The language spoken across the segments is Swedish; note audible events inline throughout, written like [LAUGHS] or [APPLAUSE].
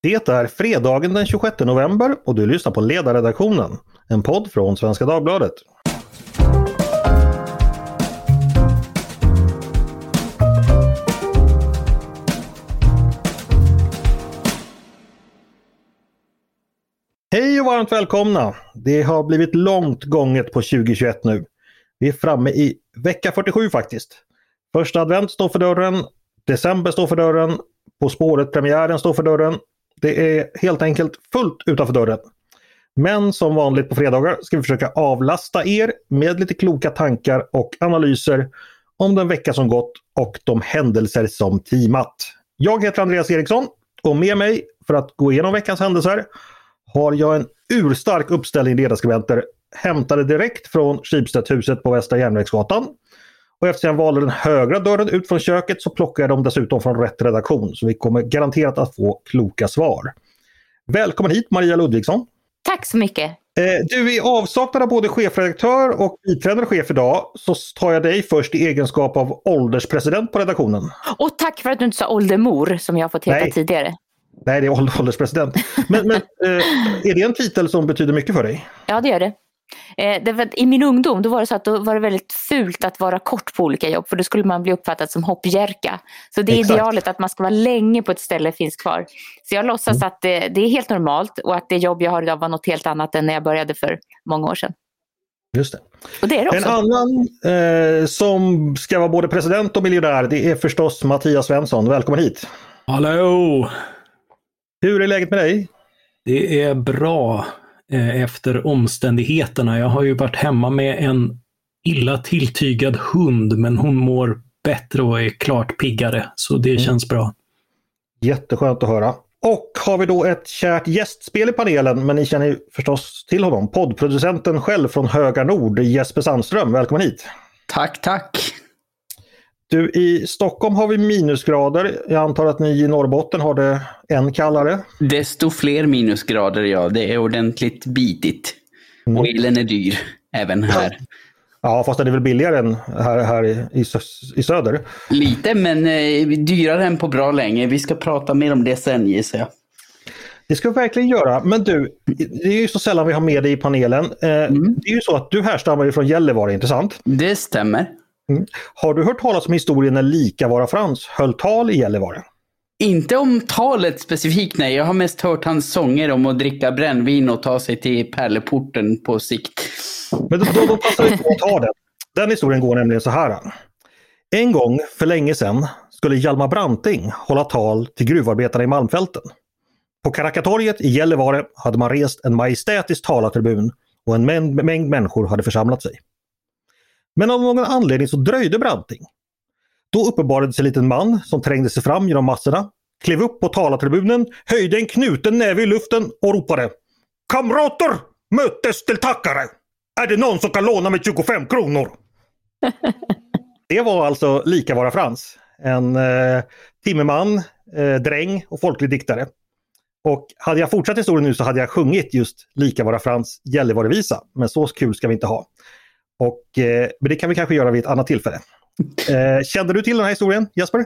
Det är fredagen den 26 november och du lyssnar på Ledarredaktionen, en podd från Svenska Dagbladet. Hej och varmt välkomna! Det har blivit långt gånget på 2021 nu. Vi är framme i vecka 47 faktiskt. Första advent står för dörren, december står för dörren, På spåret-premiären står för dörren. Det är helt enkelt fullt utanför dörren. Men som vanligt på fredagar ska vi försöka avlasta er med lite kloka tankar och analyser om den vecka som gått och de händelser som timat. Jag heter Andreas Eriksson och med mig för att gå igenom veckans händelser har jag en urstark uppställning ledarskribenter hämtade direkt från Schibstedhuset på Västra Järnvägsgatan. Och eftersom jag valde den högra dörren ut från köket så plockar jag dem dessutom från rätt redaktion. Så vi kommer garanterat att få kloka svar. Välkommen hit Maria Ludvigsson! Tack så mycket! Eh, du är avsaknad av både chefredaktör och biträdande chef idag. Så tar jag dig först i egenskap av ålderspresident på redaktionen. Och tack för att du inte sa åldermor som jag fått heta Nej. tidigare. Nej, det är [LAUGHS] ålderspresident. Men, men eh, är det en titel som betyder mycket för dig? Ja, det gör det. Eh, det var, I min ungdom då var det så att då var det väldigt fult att vara kort på olika jobb för då skulle man bli uppfattad som hoppjerka. Så det är Exakt. idealet att man ska vara länge på ett ställe finns kvar. Så jag låtsas Mm. att det, det är helt normalt och att det jobb jag har idag var något helt annat än när jag började för många år sedan. Just det. Och det är det En också. annan eh, som ska vara både president och miljonär det är förstås Mattias Svensson. Välkommen hit! Hallå! Hur är läget med dig? Det är bra efter omständigheterna. Jag har ju varit hemma med en illa tilltygad hund, men hon mår bättre och är klart piggare, så det känns bra. Jätteskönt att höra. Och har vi då ett kärt gästspel i panelen, men ni känner ju förstås till honom. Poddproducenten själv från Höga Nord, Jesper Sandström. Välkommen hit! Tack, tack. Du, i Stockholm har vi minusgrader. Jag antar att ni i Norrbotten har det än kallare. Desto fler minusgrader, ja. Det är ordentligt bitigt. Mm. Och elen är dyr, även här. Ja, fast den är väl billigare än här, här i, i, sö- i söder. Lite, men eh, dyrare än på bra länge. Vi ska prata mer om det sen, gissar jag. Det ska vi verkligen göra. Men du, det är ju så sällan vi har med dig i panelen. Eh, Det är ju så att du härstammar ju från Gällivare, inte sant? Det stämmer. Har du hört talas om historien när Likavara Frans höll tal i Gällivare? Inte om talet specifikt, nej. Jag har mest hört hans sånger om att dricka brännvin och ta sig till pärleporten på sikt. Men då, då, då passar det på att ta den. Den historien går nämligen så här. En gång för länge sedan skulle Hjalmar Branting hålla tal till gruvarbetarna i Malmfälten. På Karakatorget i Gällivare hade man rest en majestätisk talartribun och en mängd, mängd människor hade församlat sig. Men av någon anledning så dröjde Branting. Då uppenbarade sig en liten man som trängde sig fram genom massorna, klev upp på talartribunen, höjde en knuten näve i luften och ropade Kamrater! Mötesdeltagare! Är det någon som kan låna mig 25 kronor? [LAUGHS] det var alltså Likavara Frans. En eh, timmerman, eh, dräng och folklig diktare. Och hade jag fortsatt historien nu så hade jag sjungit just Likavara Frans Gällivarevisa. Men så kul ska vi inte ha. Och, eh, men det kan vi kanske göra vid ett annat tillfälle. Eh, kände du till den här historien Jesper? Eh,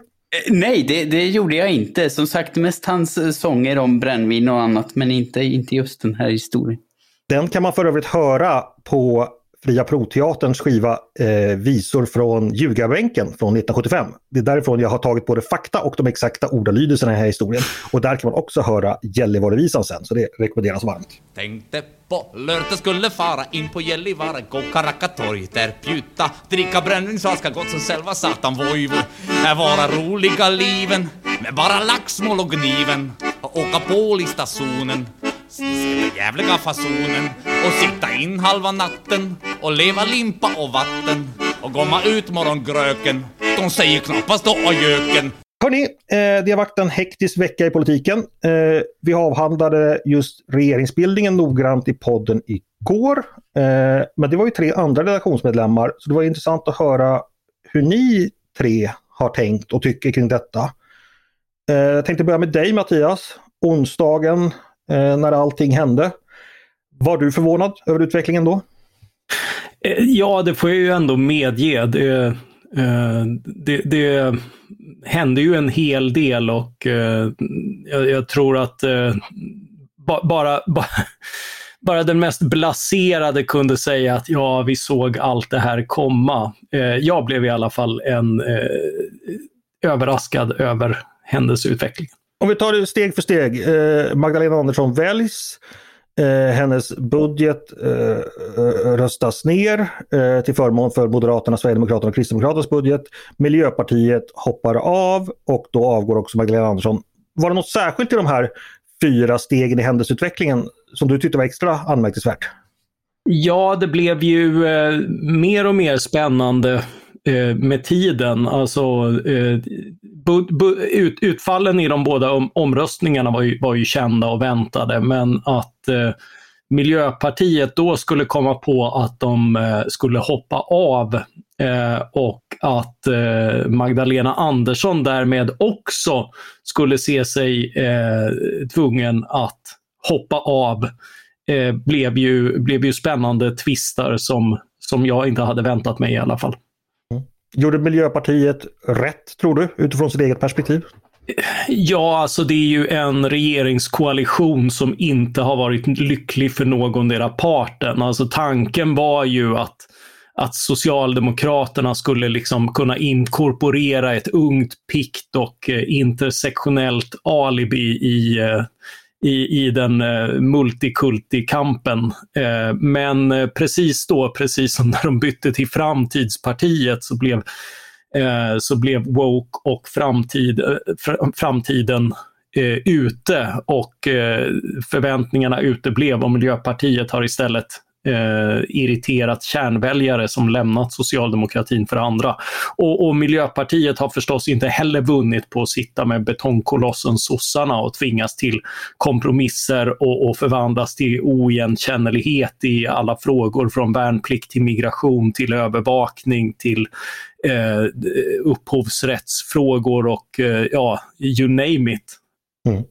Nej, det, det gjorde jag inte. Som sagt, mest hans eh, sånger om brännvin och annat, men inte, inte just den här historien. Den kan man för övrigt höra på Fria Proteaterns skiva eh, Visor från ljugarbänken från 1975. Det är därifrån jag har tagit både fakta och de exakta ordalydelserna i den här historien. Och där kan man också höra Gällivarevisan sen, så det rekommenderas varmt. Tänkte på lördag skulle fara in på Gällivare, gå Karakatorg, där pjuta, dricka brännvin, svenska gott som själva satan Voivo. Här vara roliga liven, med bara laxmål och gniven, och åka på listazonen jävliga fasonen, och sitta in halva natten, och leva limpa och vatten, och komma ut morgongröken, de säger knappast då och göken. Hörni, eh, det har varit en hektisk vecka i politiken. Eh, vi avhandlade just regeringsbildningen noggrant i podden igår. Eh, men det var ju tre andra redaktionsmedlemmar, så det var intressant att höra hur ni tre har tänkt och tycker kring detta. Eh, jag tänkte börja med dig Mattias. Onsdagen Eh, när allting hände. Var du förvånad över utvecklingen då? Eh, ja, det får jag ju ändå medge. Det, eh, det, det hände ju en hel del och jag, jag tror att bara, bara, [LAUGHS] bara den mest blaserade kunde säga att ja, vi såg allt det här komma. Jag blev i alla fall en överraskad över händelseutvecklingen. Om vi tar det steg för steg. Eh, Magdalena Andersson väljs. Eh, hennes budget eh, eh röstas ner eh, till förmån för Moderaterna, Sverigedemokraterna och Kristdemokraternas budget. Miljöpartiet hoppar av och då avgår också Magdalena Andersson. Var det något särskilt i de här fyra stegen i händelseutvecklingen som du tyckte var extra anmärkningsvärt? Ja, det blev ju eh, mer och mer spännande eh, med tiden. Alltså, eh, bu, bu, ut, utfallen i de båda om, omröstningarna var ju, var ju kända och väntade, men att eh, Miljöpartiet då skulle komma på att de eh, skulle hoppa av eh, och att eh, Magdalena Andersson därmed också skulle se sig eh, tvungen att hoppa av eh, blev, ju, blev ju spännande tvistar som, som jag inte hade väntat mig i alla fall. Gjorde Miljöpartiet rätt, tror du, utifrån sitt eget perspektiv? Ja, alltså det är ju en regeringskoalition som inte har varit lycklig för någondera parten. Alltså tanken var ju att, att Socialdemokraterna skulle liksom kunna inkorporera ett ungt, pikt och eh, intersektionellt alibi i, eh, i, i den eh, multikulti-kampen. Eh, men eh, precis då, precis som [LAUGHS] när de bytte till Framtidspartiet så blev, eh, så blev woke och framtid, eh, fr, framtiden eh, ute och eh, förväntningarna uteblev och Miljöpartiet har istället eh, irriterat kärnväljare som lämnat socialdemokratin för andra. Och, och, Miljöpartiet har förstås inte heller vunnit på att sitta med betongkolossen sossarna och tvingas till kompromisser och, och förvandlas till oigenkännlighet i alla frågor från värnplikt till migration till övervakning till eh, upphovsrättsfrågor och eh, ja, you name it. Mm.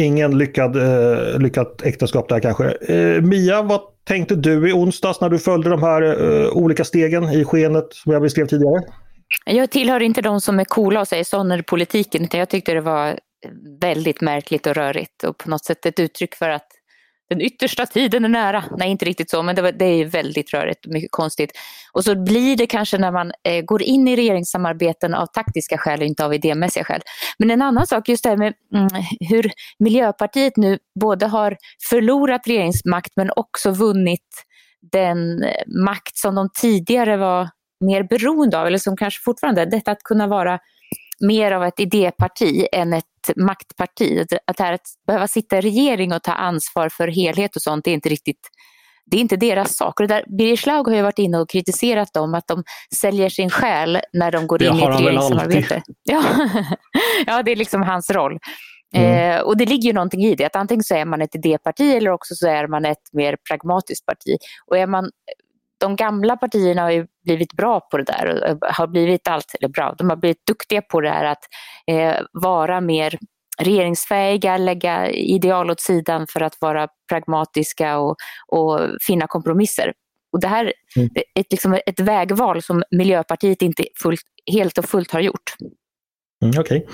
Ingen lyckad, eh, lyckat äktenskap där kanske. Eh, Mia, vad tänkte du i onsdags när du följde de här uh, olika stegen i skenet som jag beskrev tidigare? Jag tillhör inte de som är coola och säger så när politiken, utan jag tyckte det var väldigt märkligt och rörigt och på något sätt ett uttryck för att den yttersta tiden är nära. Nej, inte riktigt så, men det, var, det är väldigt rörigt och mycket konstigt. Och så blir det kanske när man eh, går in i regeringssamarbeten av taktiska skäl och inte av idémässiga skäl. Men en annan sak, just det här med mm, hur Miljöpartiet nu både har förlorat regeringsmakt men också vunnit den eh, makt som de tidigare var mer beroende av, eller som kanske fortfarande, detta att kunna vara mer av ett idéparti än ett maktparti. Att här att behöva sitta i regering och ta ansvar för helhet och sånt, det är inte riktigt det är inte deras sak. Och där, Birger Schlaug har ju varit inne och kritiserat dem att de säljer sin själ när de går det in i ett regeringssamarbete. Ja. [LAUGHS] ja, det är liksom hans roll. Mm. Eh, och det ligger ju någonting i det, att antingen så är man ett idéparti eller också så är man ett mer pragmatiskt parti. Och är man de gamla partierna har ju blivit bra på det där och har blivit allt, eller bra, de har blivit duktiga på det här att eh, vara mer regeringsfähiga, lägga ideal åt sidan för att vara pragmatiska och, och finna kompromisser. Och det här mm. är ett, liksom ett vägval som Miljöpartiet inte fullt, helt och fullt har gjort. Mm, Okej.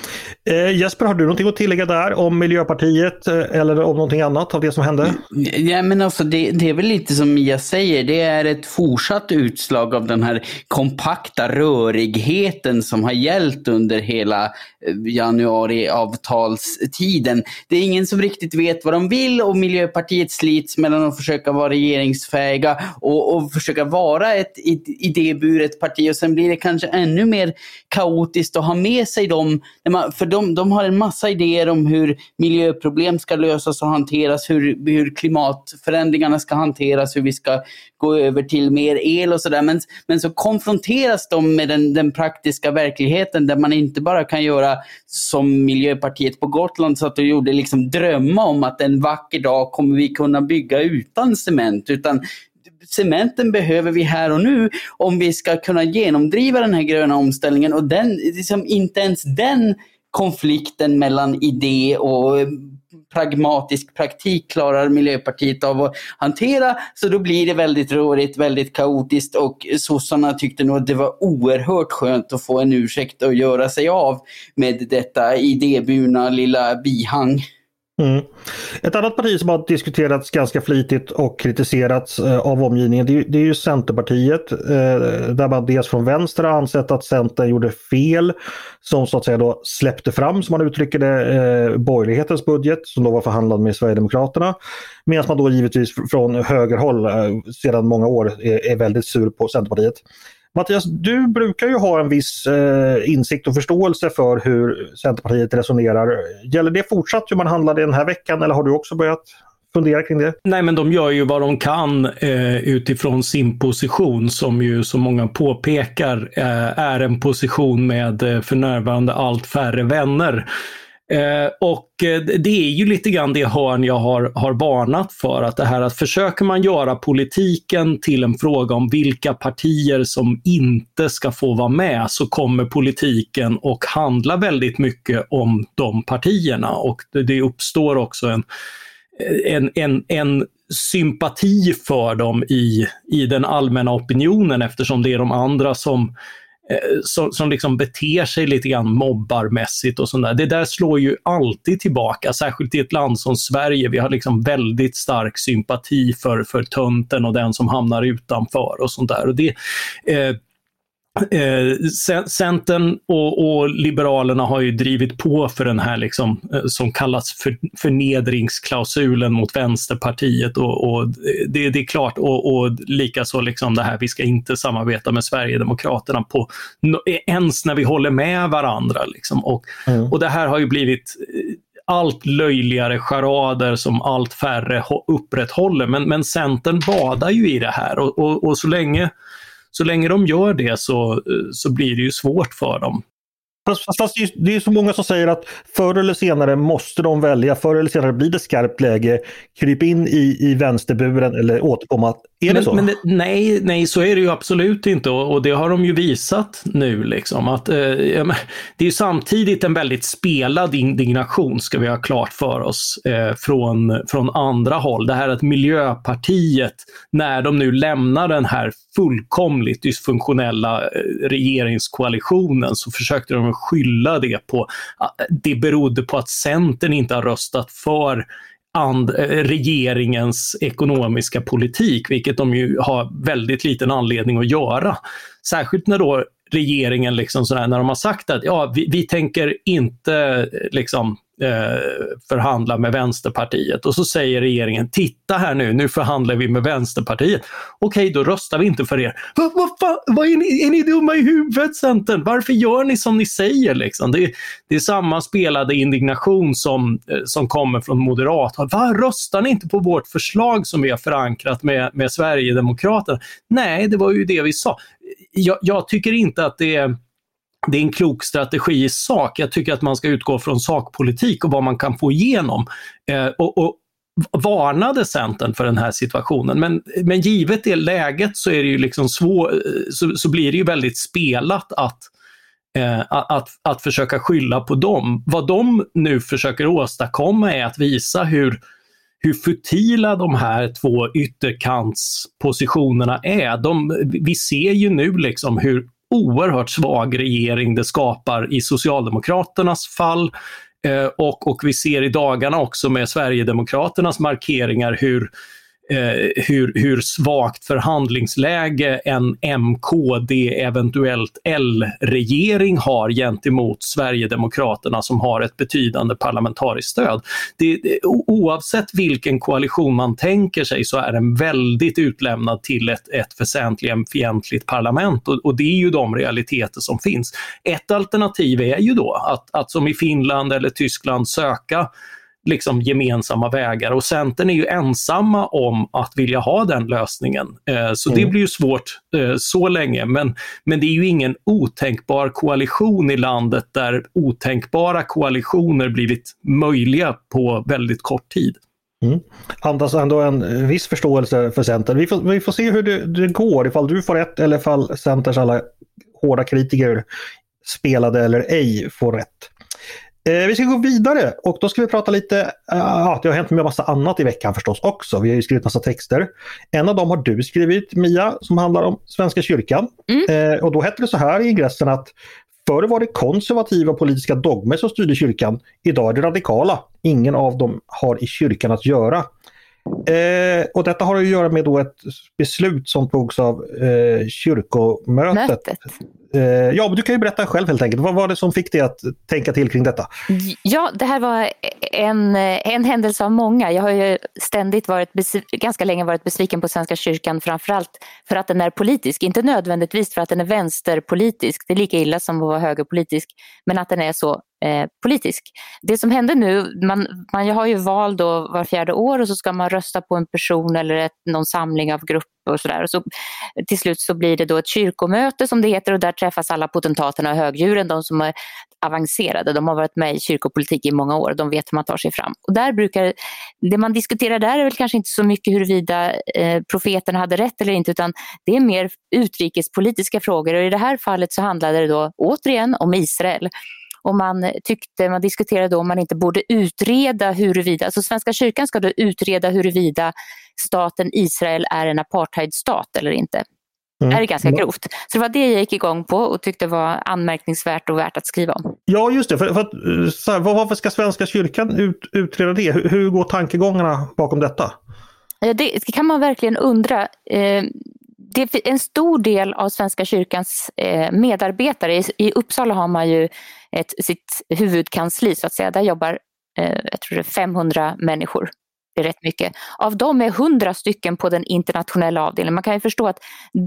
Okay. Eh, Jesper, har du någonting att tillägga där om Miljöpartiet eh, eller om någonting annat av det som hände? Ja, men alltså det, det, är väl lite som Mia säger, det är ett fortsatt utslag av den här kompakta rörigheten som har gällt under hela eh, januariavtalstiden. Det är ingen som riktigt vet vad de vill och Miljöpartiet slits mellan att försöka vara regeringsfähiga och, och försöka vara ett idéburet parti och sen blir det kanske ännu mer kaotiskt att ha med sig dem, för de, de har en massa idéer om hur miljöproblem ska lösas och hanteras, hur, hur klimatförändringarna ska hanteras, hur vi ska gå över till mer el och sådär. Men, men så konfronteras de med den, den praktiska verkligheten där man inte bara kan göra som Miljöpartiet på Gotland så att de gjorde, liksom drömma om att en vacker dag kommer vi kunna bygga utan cement, utan cementen behöver vi här och nu om vi ska kunna genomdriva den här gröna omställningen. Och den, liksom, inte ens den konflikten mellan idé och pragmatisk praktik klarar Miljöpartiet av att hantera. Så då blir det väldigt rörigt, väldigt kaotiskt och sossarna tyckte nog att det var oerhört skönt att få en ursäkt och göra sig av med detta idéburna lilla bihang. Mm. Ett annat parti som har diskuterats ganska flitigt och kritiserats eh, av omgivningen det är, det är ju Centerpartiet. Eh, där man dels från vänster har ansett att Centern gjorde fel som så att säga då släppte fram, som man uttrycker det, eh, borgerlighetens budget som då var förhandlad med Sverigedemokraterna. Medan man då givetvis från högerhåll sedan många år är väldigt sur på Centerpartiet. Mattias, du brukar ju ha en viss eh, insikt och förståelse för hur Centerpartiet resonerar. Gäller det fortsatt hur man handlade den här veckan eller har du också börjat fundera kring det? Nej, men de gör ju vad de kan eh, utifrån sin position som ju som många påpekar eh, är en position med eh, för närvarande allt färre vänner. Eh, och eh, det är ju lite grann det hörn jag har, har varnat för. Att det här att försöker man göra politiken till en fråga om vilka partier som inte ska få vara med så kommer politiken och handla väldigt mycket om de partierna. Och det, det uppstår också en, en, en, en sympati för dem i, i den allmänna opinionen eftersom det är de andra som Eh, som, som liksom beter sig lite grann mobbarmässigt och sånt där. Det där slår ju alltid tillbaka, särskilt i ett land som Sverige. Vi har liksom väldigt stark sympati för, för tönten och den som hamnar utanför och sånt där. Och det, eh, Eh, Centern och, och, Liberalerna har ju drivit på för den här liksom, eh, som kallas för, förnedringsklausulen mot Vänsterpartiet. Och, och det, det, är klart, och, och likaså liksom det här vi ska inte samarbeta med Sverigedemokraterna på, ens när vi håller med varandra. Liksom. Och, mm. och det här har ju blivit eh, allt löjligare charader som allt färre upprätthåller. Men, men Centern badar ju i det här och, och, och så länge så länge de gör det så, eh, så blir det ju svårt för dem. Fast, fast det är så många som säger att förr eller senare måste de välja. Förr eller senare blir det skarpt läge. Kryp in i, i vänsterburen eller återkomma. Är men, det så? Men det, nej, nej, så är det ju absolut inte och, och det har de ju visat nu. Liksom, att, eh, [LAUGHS] det är samtidigt en väldigt spelad indignation, ska vi ha klart för oss, eh, från, från andra håll. Det här att Miljöpartiet, när de nu lämnar den här fullkomligt dysfunktionella eh, regeringskoalitionen så försökte de skylla det på att det berodde på att Centern inte har röstat för and, eh, regeringens ekonomiska politik, vilket de ju har väldigt liten anledning att göra. Särskilt när då regeringen, liksom sådär, när de har sagt att ja, vi, vi tänker inte eh, liksom, eh, förhandla med Vänsterpartiet. Och så säger regeringen, titta här nu, nu förhandlar vi med Vänsterpartiet. Okej, då röstar vi inte för er. Va, va, va, va är, ni, är ni dumma i huvudet Centern? Varför gör ni som ni säger? Liksom? Det, det är samma spelade indignation som, eh, som kommer från moderat Va, röstar ni inte på vårt förslag som vi har förankrat med, med Sverigedemokraterna? Nej, det var ju det vi sa. Jag, jag tycker inte att det är det är en klok strategi i sak. Jag tycker att man ska utgå från sakpolitik och vad man kan få igenom. Eh, och, och varnade Centern för den här situationen. Men, men givet det läget så är det ju liksom svår, eh, så, så blir det ju väldigt spelat att, eh, att, att försöka skylla på dem. Vad de nu försöker åstadkomma är att visa hur hur futila de här två ytterkantspositionerna är. De, vi ser ju nu liksom hur oerhört svag regering det skapar i Socialdemokraternas fall. Eh, och, och vi ser i dagarna också med Sverigedemokraternas markeringar hur eh, hur, hur svagt förhandlingsläge en MKD, eventuellt L-regering har gentemot Sverigedemokraterna som har ett betydande parlamentariskt stöd. Det, oavsett vilken koalition man tänker sig så är den väldigt utlämnad till ett, ett väsentligen fientligt parlament och, och det är ju de realiteter som finns. Ett alternativ är ju då att, att som i Finland eller Tyskland söka liksom gemensamma vägar och Centern är ju ensamma om att vilja ha den lösningen. Eh, så mm. det blir ju svårt eh, så länge, men, men det är ju ingen otänkbar koalition i landet där otänkbara koalitioner blivit möjliga på väldigt kort tid. Mm. Andas ändå en viss förståelse för Centern. Vi får, vi får se hur det, det går, ifall du får rätt eller ifall Centerns alla hårda kritiker spelade eller ej får rätt. Eh, vi ska gå vidare och då ska vi prata lite, uh, ja det har hänt med massa annat i veckan förstås också. Vi har ju skrivit massa texter. En av dem har du skrivit Mia som handlar om Svenska kyrkan. Mm. Eh, och då hette det så här i ingressen att Förr var det konservativa politiska dogmer som styrde kyrkan. Idag är det radikala. Ingen av dem har i kyrkan att göra. Eh, och detta har att göra med då ett beslut som togs av eh, kyrkomötet. Mötet. Eh, ja, men du kan ju berätta själv helt enkelt. Vad var det som fick dig att tänka till kring detta? Ja, det här var en, en händelse av många. Jag har ju ständigt varit, ganska länge varit besviken på Svenska kyrkan framförallt för att den är politisk. Inte nödvändigtvis för att den är vänsterpolitisk, det är lika illa som att vara högerpolitisk, men att den är så eh, politisk. Det som hände nu, man, man har ju val då var fjärde år och så ska man rösta på en person eller ett, någon samling av grupper och sådär. Så, till slut så blir det då ett kyrkomöte som det heter och där träffas alla potentaterna och högdjuren, de som är avancerade. De har varit med i kyrkopolitik i många år, de vet hur man tar sig fram. Och där brukar, det man diskuterar där är väl kanske inte så mycket huruvida eh, profeten hade rätt eller inte, utan det är mer utrikespolitiska frågor och i det här fallet så handlade det då återigen om Israel. Och man tyckte, man diskuterade då om man inte borde utreda huruvida, alltså Svenska kyrkan ska då utreda huruvida staten Israel är en apartheidstat eller inte. Det här är ganska grovt. Så det var det jag gick igång på och tyckte var anmärkningsvärt och värt att skriva om. Ja just det, för, för att, så här, varför ska Svenska kyrkan ut, utreda det? Hur, hur går tankegångarna bakom detta? Ja, det kan man verkligen undra. Eh, det en stor del av Svenska kyrkans eh, medarbetare, i Uppsala har man ju ett, sitt huvudkansli så att säga, där jobbar eh, jag tror det är 500 människor. Det är rätt mycket. Av dem är 100 stycken på den internationella avdelningen. Man kan ju förstå att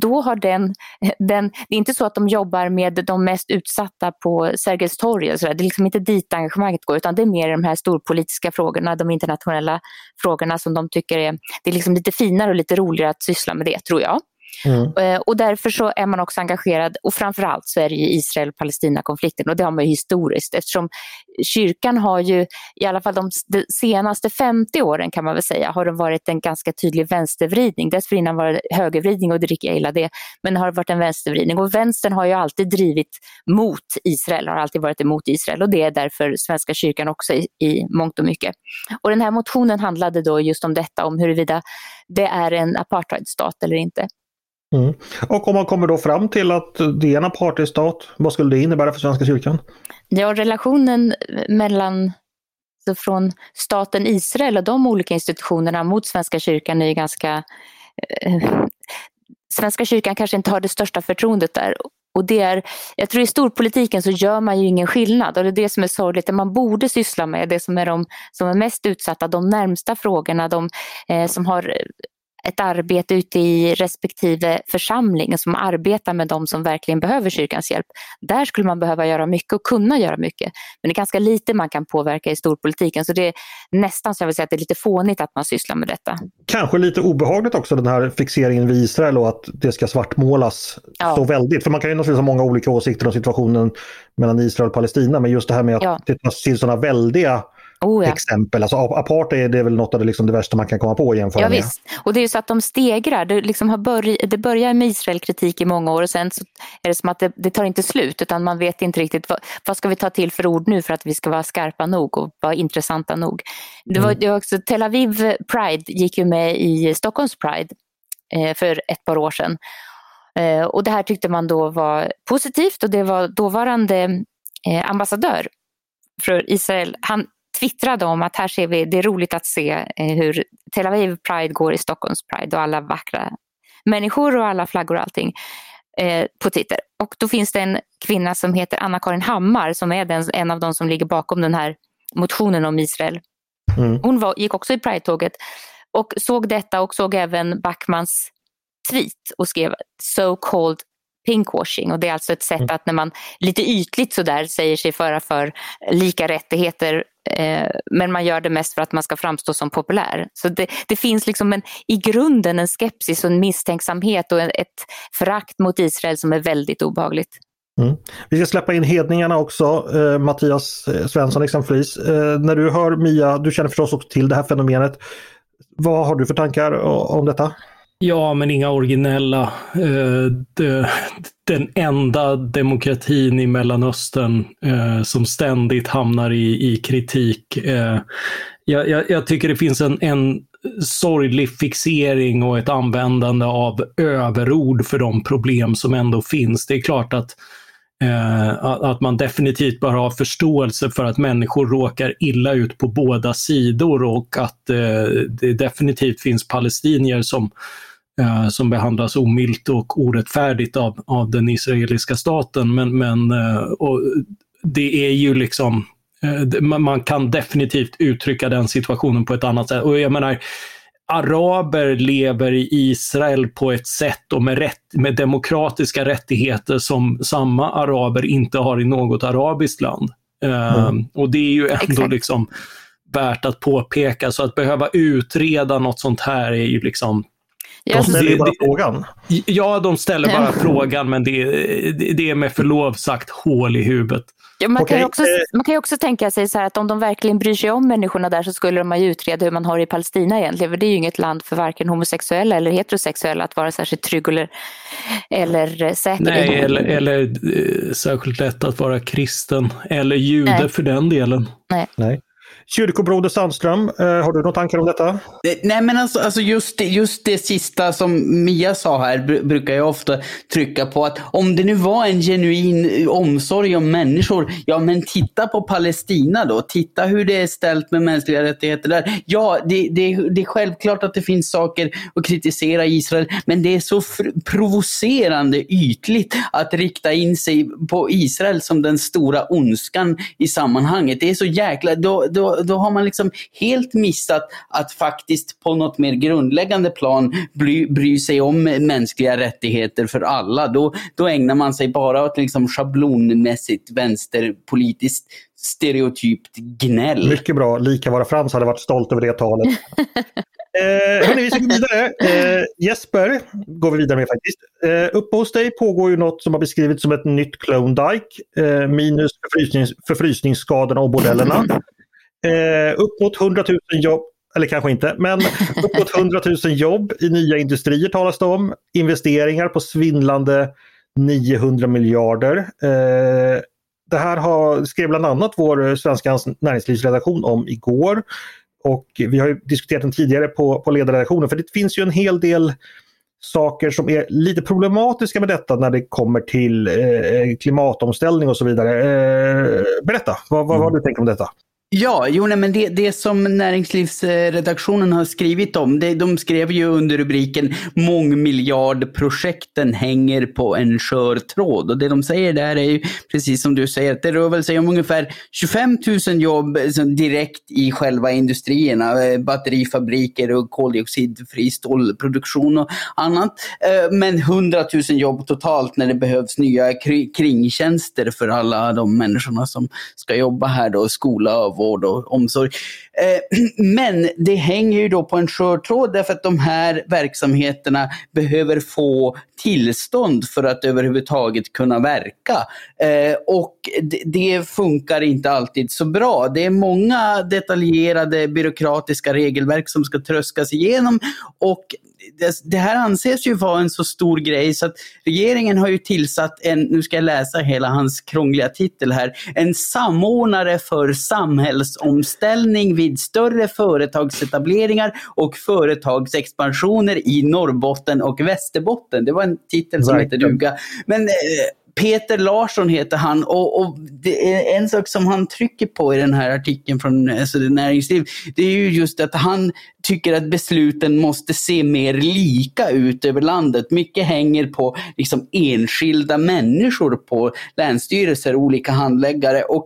då har den, [LAUGHS] den det är inte så att de jobbar med de mest utsatta på Sergels torg. Och så där. Det är liksom inte dit engagemanget går utan det är mer de här storpolitiska frågorna, de internationella frågorna som de tycker är, det är liksom lite finare och lite roligare att syssla med det tror jag. Mm. Eh, och därför så är man också engagerad och framförallt så är det ju Israel-Palestina-konflikten och det har man ju historiskt eftersom kyrkan har ju i alla fall de, senaste 50 åren kan man väl säga har det varit en ganska tydlig vänstervridning. Dessförinnan var det högervridning och det tycker jag illa det. Men det har varit en vänstervridning och vänstern har ju alltid drivit mot Israel, har alltid varit emot Israel och det är därför Svenska kyrkan också i, i mångt och mycket. Och den här motionen handlade då just om detta, om huruvida det är en apartheidstat eller inte. Mm. [LAUGHS] Och om man kommer då fram till att det är en apartheidstat, vad skulle det innebära för Svenska kyrkan? Ja, relationen mellan så från staten Israel och de olika institutionerna mot Svenska kyrkan är ju ganska... Eh, Svenska kyrkan kanske inte har det största förtroendet där. Och det är, jag tror i storpolitiken så gör man ju ingen skillnad och det är det som är sorgligt. Det man borde syssla med, det som är de som är mest utsatta, de närmsta frågorna, de eh, som har ett arbete ute i respektive församling som arbetar med de som verkligen behöver kyrkans hjälp. Där skulle man behöva göra mycket och kunna göra mycket. Men det är ganska lite man kan påverka i storpolitiken så det är nästan så jag vill säga att det är lite fånigt att man sysslar med detta. Kanske lite obehagligt också den här fixeringen vid Israel och att det ska svartmålas ja. så väldigt. För man kan ju naturligtvis ha många olika åsikter om situationen mellan Israel och Palestina men just det här med att ja. det tas till sådana väldiga oh, ja. exempel. Alltså apartheid är väl något av det, liksom det värsta man kan komma på att jämföra ja, med. Visst. Och det är ju så att de stegrar. Det, liksom har börj det börjar med Israelkritik i många år och sen så är det som att det, det tar inte slut utan man vet inte riktigt vad, vad, ska vi ta till för ord nu för att vi ska vara skarpa nog och vara intressanta nog. Det var, mm. det var också, Tel Aviv Pride gick ju med i Stockholms Pride eh, för ett par år sedan. Eh, och det här tyckte man då var positivt och det var dåvarande eh, ambassadör för Israel, han twittrade om att här ser vi, det är roligt att se eh, hur Tel Aviv Pride går i Stockholms Pride och alla vackra människor och alla flaggor och allting eh, på Twitter. Och då finns det en kvinna som heter Anna-Karin Hammar som är den, en av de som ligger bakom den här motionen om Israel. Mm. Hon var, gick också i Pride-tåget och såg detta och såg även Backmans tweet och skrev so called pinkwashing och det är alltså ett sätt mm. att när man lite ytligt sådär säger sig föra för lika rättigheter eh, men man gör det mest för att man ska framstå som populär. Så det, det finns liksom en, i grunden en skepsis och en misstänksamhet och ett förakt mot Israel som är väldigt obehagligt. Mm. Vi ska släppa in hedningarna också, eh, Mattias eh, Svensson exempelvis. Eh, när du hör Mia, du känner förstås också till det här fenomenet. Vad har du för tankar om detta? Ja, men inga originella. Eh, den enda demokratin i Mellanöstern eh, som ständigt hamnar i, i kritik. Eh, jag, jag, jag, tycker det finns en, en sorglig fixering och ett användande av överord för de problem som ändå finns. Det är klart att Eh, att man definitivt bör ha förståelse för att människor råkar illa ut på båda sidor och att eh, det definitivt finns palestinier som, eh, som behandlas omilt och orättfärdigt av, av den israeliska staten. Men, men och det är ju liksom, man kan definitivt uttrycka den situationen på ett annat sätt. Och jag menar, araber lever i Israel på ett sätt och med, rätt, med demokratiska rättigheter som samma araber inte har i något arabiskt land. Mm. Uh, och det är ju ändå Exakt. liksom värt att påpeka, så att behöva utreda något sånt här är ju liksom de ställer ju bara frågan. Ja, de ställer bara frågan, men det, det, det är med förlov sagt hål i huvudet. Ja, man, okay. kan också, man kan ju också tänka sig så att om de verkligen bryr sig om människorna där så skulle de ju utreda hur man har det i Palestina egentligen. För det är ju inget land för varken homosexuella eller heterosexuella att vara särskilt trygg eller, eller säker Nej, eller, eller eh, särskilt lätt att vara kristen eller jude Nej. för den delen. Nej. Nej. Kyrkobroder Sandström, eh, har du några tankar om detta? Nej, men alltså, alltså just, det, just det sista som Mia sa här brukar jag ofta trycka på att om det nu var en genuin omsorg om människor, ja men titta på Palestina då. Titta hur det är ställt med mänskliga rättigheter där. Ja, det, det, det är självklart att det finns saker att kritisera Israel, men det är så provocerande ytligt att rikta in sig på Israel som den stora ondskan i sammanhanget. Det är så jäkla... Då, då, då, har man liksom helt missat att faktiskt på något mer grundläggande plan bry, bry sig om mänskliga rättigheter för alla. Då, då ägnar man sig bara åt liksom schablonmässigt vänsterpolitiskt stereotypt gnäll. Mycket bra. Lika vara Frans hade varit stolt över det talet. [LAUGHS] eh, hörni, vi ska gå vidare. Eh, Jesper går vi vidare med faktiskt. Eh, uppe hos dig pågår ju något som har beskrivits som ett nytt Klondike. Eh, minus förfrysnings, förfrysningsskadorna och bordellerna. [LAUGHS] Eh, upp mot 100 000 jobb, eller kanske inte, men upp mot 100 000 jobb i nya industrier talas det om. Investeringar på svindlande 900 miljarder. Eh, det här har, skrev bland annat vår svenska näringslivsredaktion om igår. Och vi har diskuterat den tidigare på, på ledarredaktionen för det finns ju en hel del saker som är lite problematiska med detta när det kommer till eh, klimatomställning och så vidare. Eh, berätta, vad, vad, vad har du tänkt om detta? Ja, jo, nej, men det, det som näringslivsredaktionen har skrivit om, det, de skrev ju under rubriken mångmiljardprojekten hänger på en skör tråd. Och det de säger där är ju, precis som du säger, att det rör väl sig om ungefär 25 000 jobb liksom, direkt i själva industrierna, eh, batterifabriker och koldioxidfri stålproduktion och annat. Eh, men 100 000 jobb totalt när det behövs nya kringtjänster för alla de människorna som ska jobba här då, skola och vård och omsorg. Eh, [CLEARS THROAT] men det hänger ju då på en skör tråd därför att de här verksamheterna behöver få tillstånd för att överhuvudtaget kunna verka. Eh, och det funkar inte alltid så bra. Det är många detaljerade byråkratiska regelverk som ska tröskas igenom och det, här anses ju vara en så stor grej så att regeringen har ju tillsatt en, nu ska jag läsa hela hans krångliga titel här, en samordnare för samhällsomställning vid större företagsetableringar och företagsexpansioner i Norrbotten och Västerbotten. Det var en titel som heter duga. Men eh, Peter Larsson heter han och, och, det är en sak som han trycker på i den här artikeln från alltså, Näringsliv. Det är ju just att han tycker att besluten måste se mer lika ut över landet. Mycket hänger på liksom, enskilda människor på länsstyrelser, olika handläggare. Och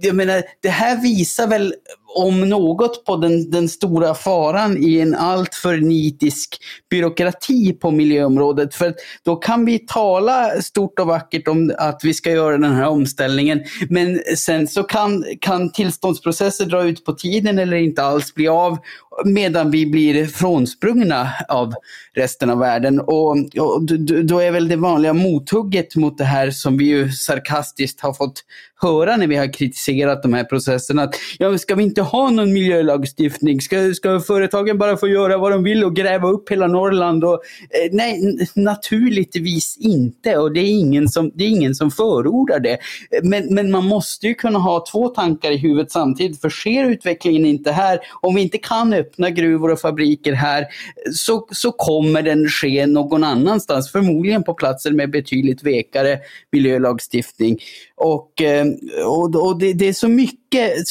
jag menar, det här visar väl om något på den, den stora faran i en alltför nitisk byråkrati på miljöområdet. För då kan vi tala stort och vackert om att vi ska göra den här omställningen. Men sen så kan, kan tillståndsprocesser dra ut på tiden eller inte alls bli av medan vi blir frånsprungna av resten av världen. Och, och då är väl det vanliga mothugget mot det här som vi ju sarkastiskt har fått höra när vi har kritiserat de här processerna att ja, ska vi inte ha någon miljölagstiftning? Ska, ska företagen bara få göra vad de vill och gräva upp hela Norrland? Och, eh, nej, naturligtvis inte. Och det är ingen som, det är ingen som förordar det. Men, men man måste ju kunna ha två tankar i huvudet samtidigt. För sker utvecklingen inte här, om vi inte kan öppna gruvor och fabriker här, så, så kommer den ske någon annanstans. Förmodligen på platser med betydligt vekare miljölagstiftning. Och, eh, och, och det, det, är så mycket,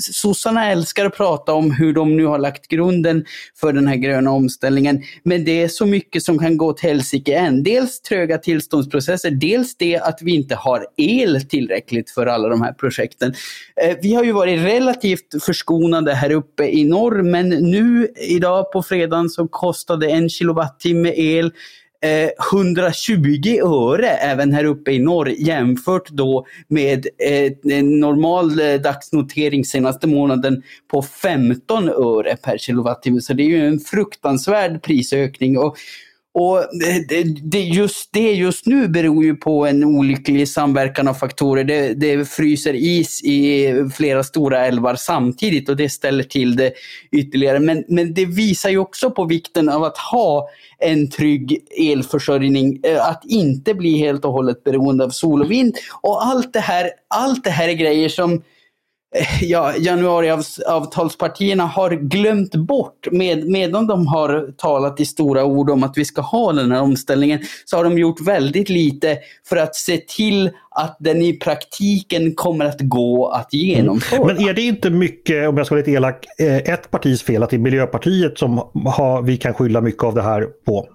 sossarna älskar att prata om hur de nu har lagt grunden för den här gröna omställningen. Men det är så mycket som kan gå åt helsike än. Dels tröga tillståndsprocesser, dels det att vi inte har el tillräckligt för alla de här projekten. Eh, vi har ju varit relativt förskonade här uppe i norr, men nu idag på fredagen så kostade en kilowattimme el Eh, 120 öre även här uppe i norr jämfört då med eh, en normal eh, dagsnotering senaste månaden på 15 öre per kilowattimme. Så det är ju en fruktansvärd prisökning. Och och det, det, just det just nu beror ju på en olycklig samverkan av faktorer. Det, det fryser is i flera stora älvar samtidigt och det ställer till det ytterligare. Men, men det visar ju också på vikten av att ha en trygg elförsörjning, eh, att inte bli helt och hållet beroende av sol och vind. Och allt det här, allt det här är grejer som [LAUGHS] ja, januariavtalspartierna har glömt bort, med, medan de har talat i stora ord om att vi ska ha den här omställningen, så har de gjort väldigt lite för att se till att den i praktiken kommer att gå att genomföra. Mm. Men är det inte mycket, om jag ska vara lite elak, eh, ett partis fel att det är Miljöpartiet som har, vi kan skylla mycket av det här på?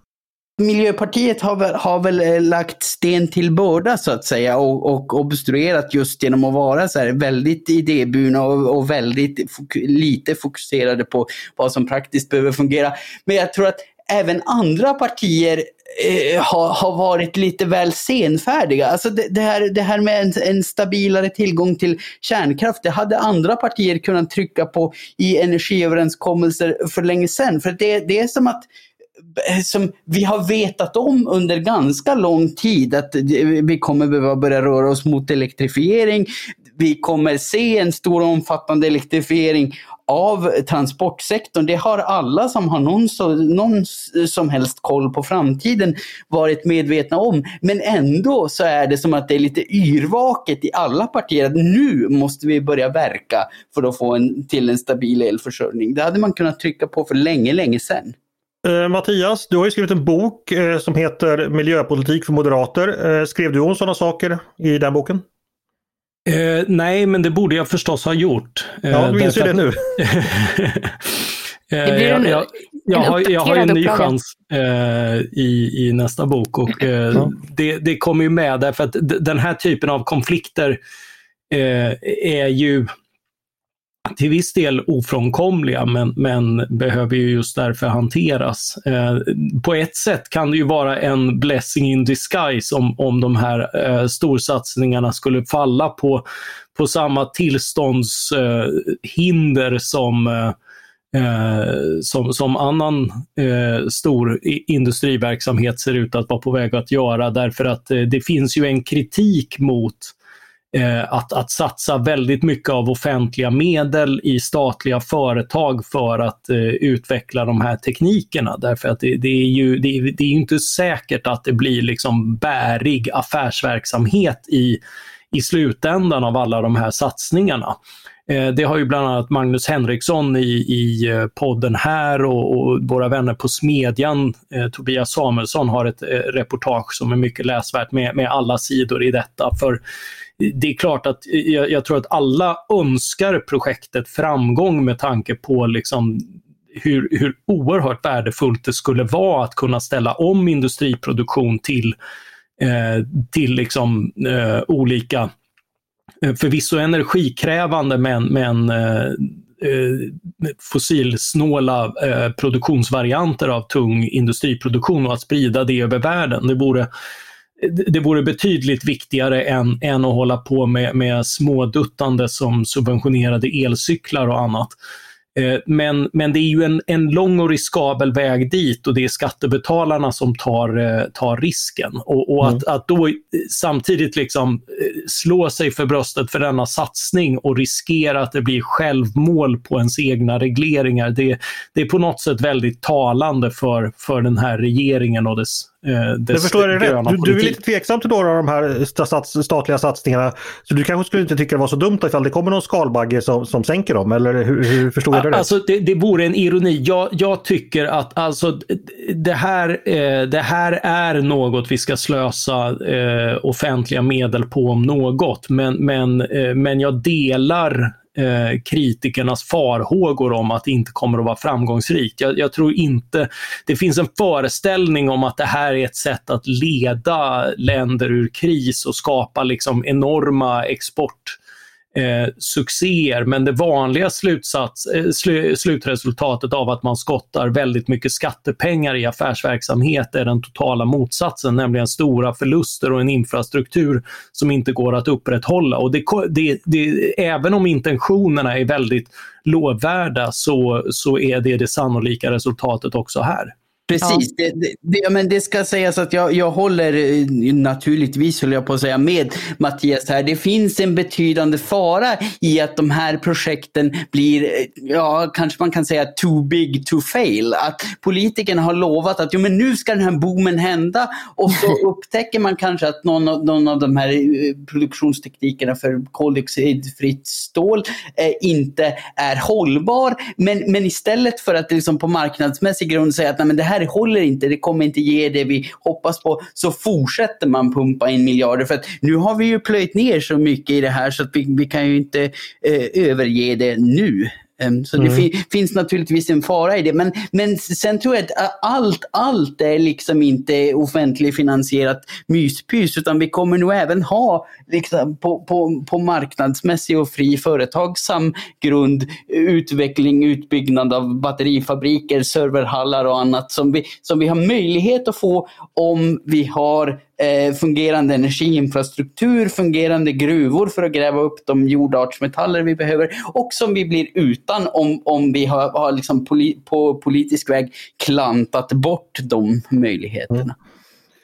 Miljöpartiet har väl, har väl eh, lagt sten till börda så att säga och, och obstruerat just genom att vara så här väldigt idéburna och, och väldigt fok lite fokuserade på vad som praktiskt behöver fungera. Men jag tror att även andra partier eh, har, har varit lite väl senfärdiga. Alltså det, det, här, det här med en, en, stabilare tillgång till kärnkraft, det hade andra partier kunnat trycka på i energiöverenskommelser för länge sedan. För det, det är som att som vi har vetat om under ganska lång tid att vi kommer behöva börja röra oss mot elektrifiering. Vi kommer se en stor omfattande elektrifiering av transportsektorn. Det har alla som har någon, så, någon som helst koll på framtiden varit medvetna om. Men ändå så är det som att det är lite yrvaket i alla partier att nu måste vi börja verka för att få en, till en stabil elförsörjning. Det hade man kunnat trycka på för länge, länge sedan. Eh, Mattias, du har ju skrivit en bok eh, som heter Miljöpolitik för moderater. Eh, skrev du om sådana saker i den boken? Eh, nej, men det borde jag förstås ha gjort. Eh, ja, du inser det nu. [LAUGHS] det blir en, jag, jag, har, jag har en ny upplaga. chans eh, i, i nästa bok och ja. det, det kommer ju med därför att den här typen av konflikter är ju till viss del ofrånkomliga men, men behöver ju just därför hanteras. Eh, på ett sätt kan det ju vara en blessing in disguise om, om de här eh, storsatsningarna skulle falla på, på samma tillståndshinder eh, som eh, eh, som, som annan eh, stor industriverksamhet ser ut att vara på väg att göra därför att eh, det finns ju en kritik mot eh, Eh, att, att satsa väldigt mycket av offentliga medel i statliga företag för att eh, utveckla de här teknikerna. Därför att det, det är ju det det är inte säkert att det blir liksom bärig affärsverksamhet i, i slutändan av alla de här satsningarna. Eh, det har ju bland annat Magnus Henriksson i, i eh, podden här och, och våra vänner på Smedjan, eh, Tobias Samuelsson, har ett eh, reportage som är mycket läsvärt med, med alla sidor i detta. För det är klart att jag, jag, tror att alla önskar projektet framgång med tanke på liksom hur, hur oerhört värdefullt det skulle vara att kunna ställa om industriproduktion till, eh, till liksom, eh, olika, eh, Eh, förvisso energikrävande men, men eh, eh, fossilsnåla produktionsvarianter av tung industriproduktion och att sprida det över världen. Det vore det vore betydligt viktigare än, än att hålla på med, med småduttande som subventionerade elcyklar och annat. Eh, men, men det är ju en, en lång och riskabel väg dit och det är skattebetalarna som tar, eh, tar risken. Och, och att, mm. att då samtidigt liksom slå sig för bröstet för denna satsning och riskera att det blir självmål på ens egna regleringar, det, det är på något sätt väldigt talande för, för den här regeringen och dess Eh, dess förstår jag rätt? Du, du är lite tveksam till några av de här stats, statliga satsningarna. Så du kanske skulle inte tycka det var så dumt ifall det kommer någon skalbagge som, som sänker dem? Eller hur, hur förstår jag det Alltså det, det vore en ironi. Jag, jag tycker att alltså, det, här, eh, det här är något vi ska slösa eh, offentliga medel på om något. Men, men, eh, men jag delar eh, kritikernas farhågor om att det inte kommer att vara framgångsrikt. Jag, jag, tror inte, det finns en föreställning om att det här är ett sätt att leda länder ur kris och skapa liksom enorma export eh, succéer. Men det vanliga slutsats, eh, sl slutresultatet av att man skottar väldigt mycket skattepengar i affärsverksamhet är den totala motsatsen, nämligen stora förluster och en infrastruktur som inte går att upprätthålla. Och det, det, det, även om intentionerna är väldigt lovvärda så, så är det det sannolika resultatet också här. Precis, ja. det, det, men det ska sägas att jag, jag håller eh, naturligtvis, höll jag på att säga, med Mattias här. Det finns en betydande fara i att de här projekten blir, eh, ja kanske man kan säga too big to fail. Att politikerna har lovat att jo, men nu ska den här boomen hända och så [LAUGHS] upptäcker man kanske att någon av, någon av de här eh, produktionsteknikerna för koldioxidfritt stål eh, inte är hållbar. Men, men istället för att liksom på marknadsmässig grund säga att nej, men det här här håller inte, det kommer inte ge det vi hoppas på, så fortsätter man pumpa in miljarder. För att nu har vi ju plöjt ner så mycket i det här så att vi, vi kan ju inte eh, överge det nu. Ehm, så mm. det fi finns naturligtvis en fara i det. Men, men sen tror jag att allt, allt är liksom inte offentligfinansierat myspys utan vi kommer nog även ha liksom, på, på, på marknadsmässig och fri företagsam grund utveckling, utbyggnad av batterifabriker, serverhallar och annat som vi, som vi har möjlighet att få om vi har eh, fungerande energiinfrastruktur, fungerande gruvor för att gräva upp de jordartsmetaller vi behöver och som vi blir utan om, om vi har, har liksom poli, på politisk väg klantat bort de möjligheterna. Mm.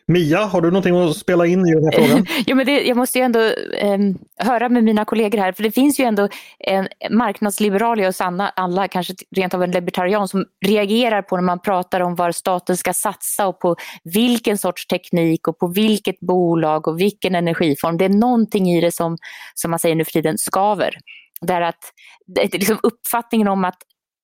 Mia, har du någonting att spela in i den här frågan? [LAUGHS] jo, men det, jag måste ju ändå eh, höra med mina kollegor här, för det finns ju ändå en marknadsliberal i oss alla, alla, kanske rent av en libertarian, som reagerar på när man pratar om var staten ska satsa och på vilken sorts teknik och på vilket bolag och vilken energiform. Det är någonting i det som, som man säger nu för tiden, skaver. Där att, liksom uppfattningen om att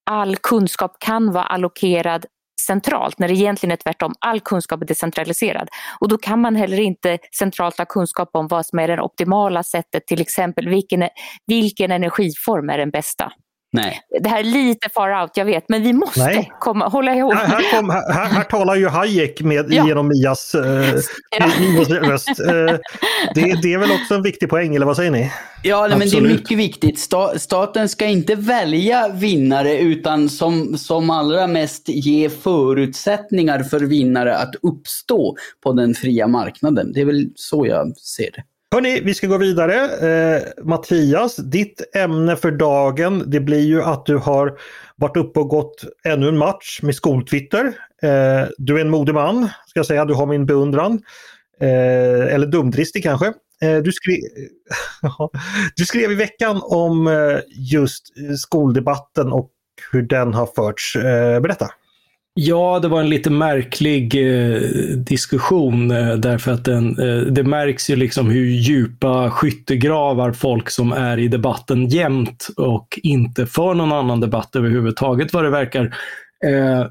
all kunskap kan vara allokerad centralt när det egentligen är tvärtom. All kunskap är decentraliserad och då kan man heller inte centralt ha kunskap om vad som är det optimala sättet, till exempel vilken, vilken energiform är den bästa. Nej. Det här är lite far out, jag vet, men vi måste komma, hålla ihop. Här, här, kom, här, här talar ju Hayek med, ja. genom Mias, eh, [LAUGHS] ja. Mias röst. Eh, det, det, är väl också en viktig poäng, eller vad säger ni? Ja, men det är mycket viktigt. Staten ska inte välja vinnare utan som, som allra mest ge förutsättningar för vinnare att uppstå på den fria marknaden. Det är väl så jag ser det. Hörni, vi ska gå vidare. Eh, Mattias, ditt ämne för dagen det blir ju att du har varit uppe och gått ännu en match med skoltwitter. Eh, du är en modig man, ska jag säga. Du har min beundran. Eh, eller dumdristig kanske. Eh, du, skrev, [LAUGHS] du skrev i veckan om eh, just skoldebatten och hur den har förts. Eh, berätta! Ja, det var en lite märklig eh, diskussion eh, därför att den, eh, det märks ju liksom hur djupa skyttegravar folk som är i debatten jämt och inte för någon annan debatt överhuvudtaget vad det verkar eh,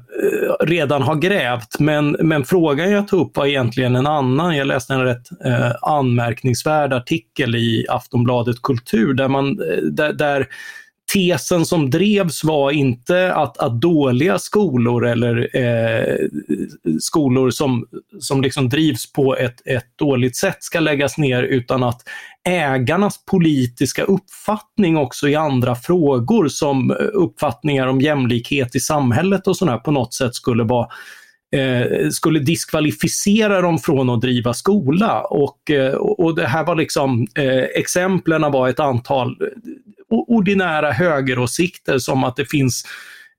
redan har grävt. Men, men frågan jag tog upp var egentligen en annan. Jag läste en rätt eh, anmärkningsvärd artikel i Aftonbladet Kultur där man eh, där, där tesen som drevs var inte att, att dåliga skolor eller eh, skolor som, som liksom drivs på ett, ett dåligt sätt ska läggas ner utan att ägarnas politiska uppfattning också i andra frågor som uppfattningar om jämlikhet i samhället och sådär på något sätt skulle vara eh, skulle diskvalificera dem från att driva skola. Och, eh, och det här var liksom, eh, exemplen var ett antal ordinära högeråsikter som att det finns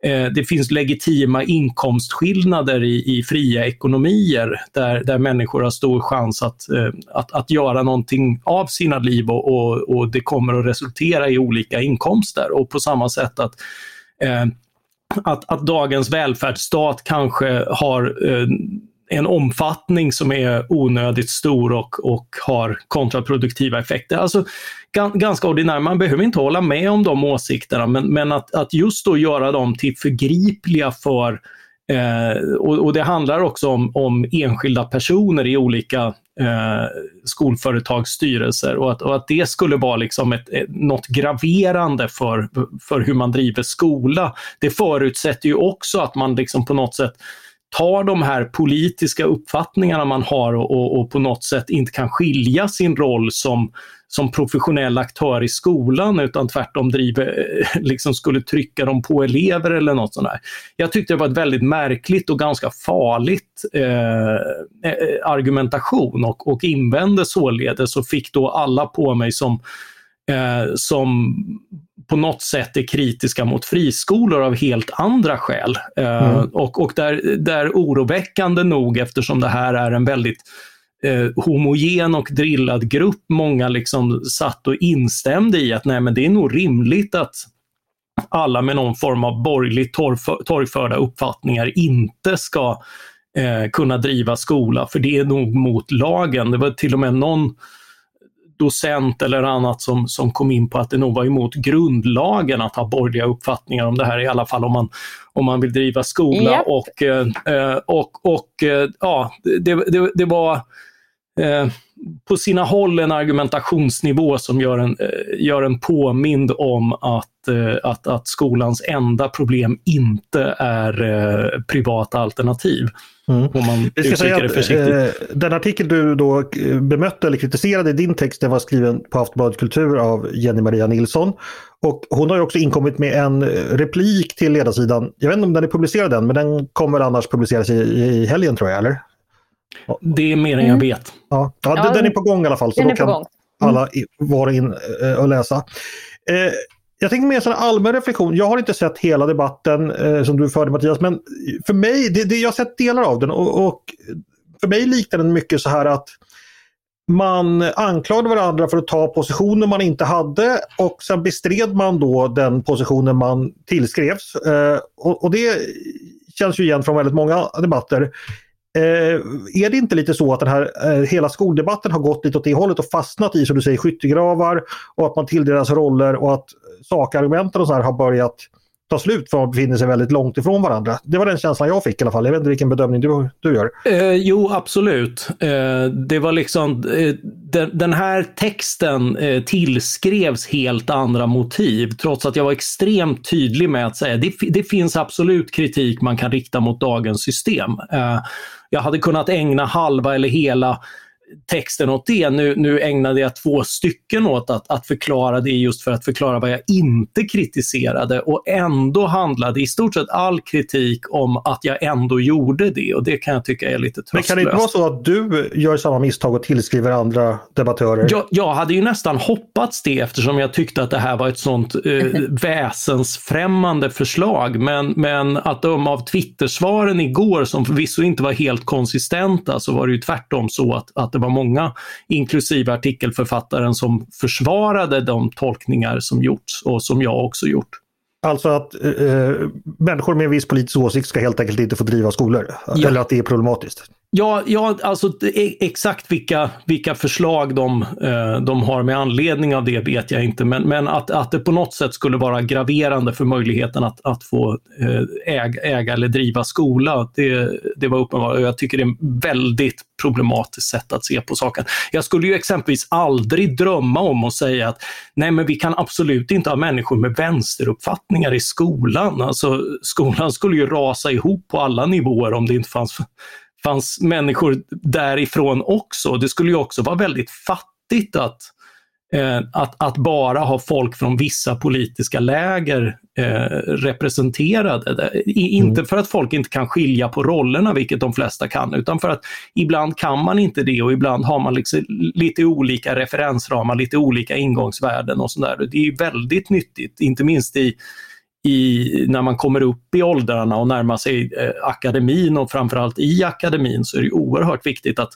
eh, det finns legitima inkomstskillnader i, i fria ekonomier där, där människor har stor chans att, eh, att, att göra någonting av sina liv och, och, och det kommer att resultera i olika inkomster. Och på samma sätt att eh, att, att dagens välfärdsstat kanske har eh, en omfattning som är onödigt stor och, och har kontraproduktiva effekter. Alltså ganska ordinär, man behöver inte hålla med om de åsikterna, men, men att, att just då göra dem till förgripliga för Eh, och, och, det handlar också om, om enskilda personer i olika eh, skolföretags styrelser och att, och att det skulle vara liksom ett, ett, något graverande för, för hur man driver skola. Det förutsätter ju också att man liksom på något sätt tar de här politiska uppfattningarna man har och, och, och, på något sätt inte kan skilja sin roll som, som professionell aktör i skolan utan tvärtom driver, [LAUGHS] liksom skulle trycka dem på elever eller något sånt där. Jag tyckte det var ett väldigt märkligt och ganska farligt eh, eh argumentation och, och invände således och fick då alla på mig som eh, som på något sätt är kritiska mot friskolor av helt andra skäl. Eh, mm. och, och där, där oroväckande nog, eftersom det här är en väldigt eh, homogen och drillad grupp, många liksom satt och instämde i att nej men det är nog rimligt att alla med någon form av borgerligt torgförda uppfattningar inte ska eh, kunna driva skola, för det är nog mot lagen. Det var till och med någon docent eller annat som, som kom in på att det nog var emot grundlagen att ha borgerliga uppfattningar om det här, i alla fall om man, om man vill driva skola. Yep. Och, eh, och, och eh, ja, det, det, det var eh, på sina håll en argumentationsnivå som gör en, eh, gör en påmind om att, eh, att, att skolans enda problem inte är eh, privata alternativ. Mm. Om man Vi ska säga att, eh, den artikel du då bemötte eller kritiserade i din text, den var skriven på Aftonbladet Kultur av Jenny Maria Nilsson. Och hon har också inkommit med en replik till ledarsidan. Jag vet inte om den är publicerad än, men den kommer annars publiceras i, i helgen tror jag, eller? Det är mer än jag mm. vet. Ja, ja, ja den är på gång i alla fall. Så då kan mm. alla vara in eh, och läsa. Eh, jag tänker mer en allmän reflektion. Jag har inte sett hela debatten eh, som du förde Mattias, men för mig, det, det, jag har sett delar av den och, och för mig liknar den mycket så här att man anklagade varandra för att ta positioner man inte hade och sen bestred man då den positionen man tillskrevs. Eh, och, och, det känns ju igen från väldigt många debatter. Eh, är det inte lite så att den här eh, hela skoldebatten har gått lite åt det hållet och fastnat i, som du säger, skyttegravar och att man tilldelas roller och att sakargumenten och så här har börjat ta slut för att man befinner sig väldigt långt ifrån varandra. Det var den känslan jag fick i alla fall. Jag vet inte vilken bedömning du, du gör. Eh, jo, absolut. Eh, det var liksom, eh, den, den, här texten eh, tillskrevs helt andra motiv, trots att jag var extremt tydlig med att säga det, det finns absolut kritik man kan rikta mot dagens system. Eh, jag hade kunnat ägna halva eller hela texten åt det. Nu, nu ägnade jag två stycken åt att, att förklara det just för att förklara vad jag inte kritiserade och ändå handlade i stort sett all kritik om att jag ändå gjorde det och det kan jag tycka är lite tröstlöst. Men kan det inte vara så att du gör samma misstag och tillskriver andra debattörer? Jag, jag hade ju nästan hoppats det eftersom jag tyckte att det här var ett sånt eh, [LAUGHS] väsensfrämmande förslag men, men att döma av Twittersvaren igår som förvisso inte var helt konsistenta så var det ju tvärtom så att, att det var många, inklusive artikelförfattaren, som försvarade de tolkningar som gjorts och som jag också gjort. Alltså att eh, eh människor med en viss politisk åsikt ska helt enkelt inte få driva skolor? Ja. Eller att det är problematiskt? Ja, ja alltså exakt vilka, vilka förslag de, eh, de har med anledning av det vet jag inte. Men, men att, att det på något sätt skulle vara graverande för möjligheten att, att få eh, äga, äga eller driva skola, det, det var uppenbart. Jag tycker det är ett väldigt problematiskt sätt att se på saken. Jag skulle ju exempelvis aldrig drömma om att säga att nej men vi kan absolut inte ha människor med vänsteruppfattningar i skolan. Alltså, skolan skulle ju rasa ihop på alla nivåer om det inte fanns fanns människor därifrån också. Det skulle ju också vara väldigt fattigt att eh, att, att bara ha folk från vissa politiska läger eh, representerade. Inte mm. för att folk inte kan skilja på rollerna, vilket de flesta kan, utan för att ibland kan man inte det och ibland har man liksom lite olika referensramar, lite olika ingångsvärden och sådär. Det är väldigt nyttigt, inte minst i i, när man kommer upp i åldrarna och närmar sig eh, akademin och framförallt i akademin så är det oerhört viktigt att,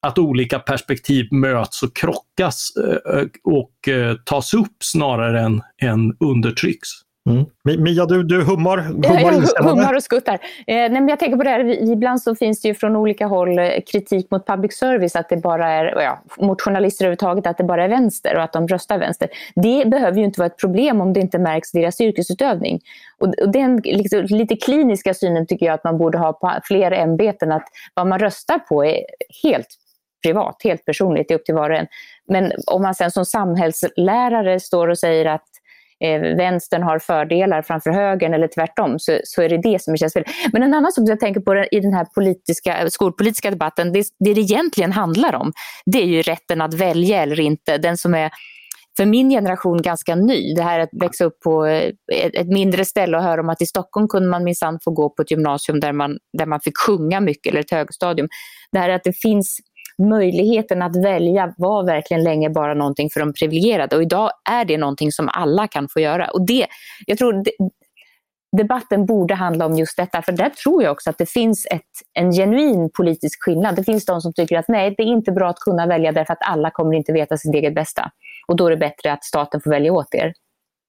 att olika perspektiv möts och krockas eh, eh och eh, tas upp snarare än, än undertrycks. Mm. Mia, du, du hummar, hummar, jag hummar och skuttar. Eh, nej, men jag tänker på det här, ibland så finns det ju från olika håll eh, kritik mot public service, att det bara är, ja, mot journalister överhuvudtaget, att det bara är vänster och att de röstar vänster. Det behöver ju inte vara ett problem om det inte märks i deras yrkesutövning. Och, och den liksom, lite kliniska synen tycker jag att man borde ha på fler ämbeten, att vad man röstar på är helt privat, helt personligt, det är upp till var och en. Men om man sen som samhällslärare står och säger att eh, vänstern har fördelar framför högern eller tvärtom, så, så är det det som känns fel. Men en annan sak som jag tänker på i den här politiska, skolpolitiska debatten, det, det det egentligen handlar om, det är ju rätten att välja eller inte. Den som är för min generation ganska ny. Det här att växa upp på eh, ett, ett mindre ställe och höra om att i Stockholm kunde man minsann få gå på ett gymnasium där man, där man fick sjunga mycket, eller ett högstadium. Det här att det finns möjligheten att välja var verkligen länge bara någonting för de privilegierade och idag är det någonting som alla kan få göra. Och det, jag tror det, debatten borde handla om just detta, för där tror jag också att det finns ett, en genuin politisk skillnad. Det finns de som tycker att nej, det är inte bra att kunna välja därför att alla kommer inte veta sitt eget bästa. Och då är det bättre att staten får välja åt er.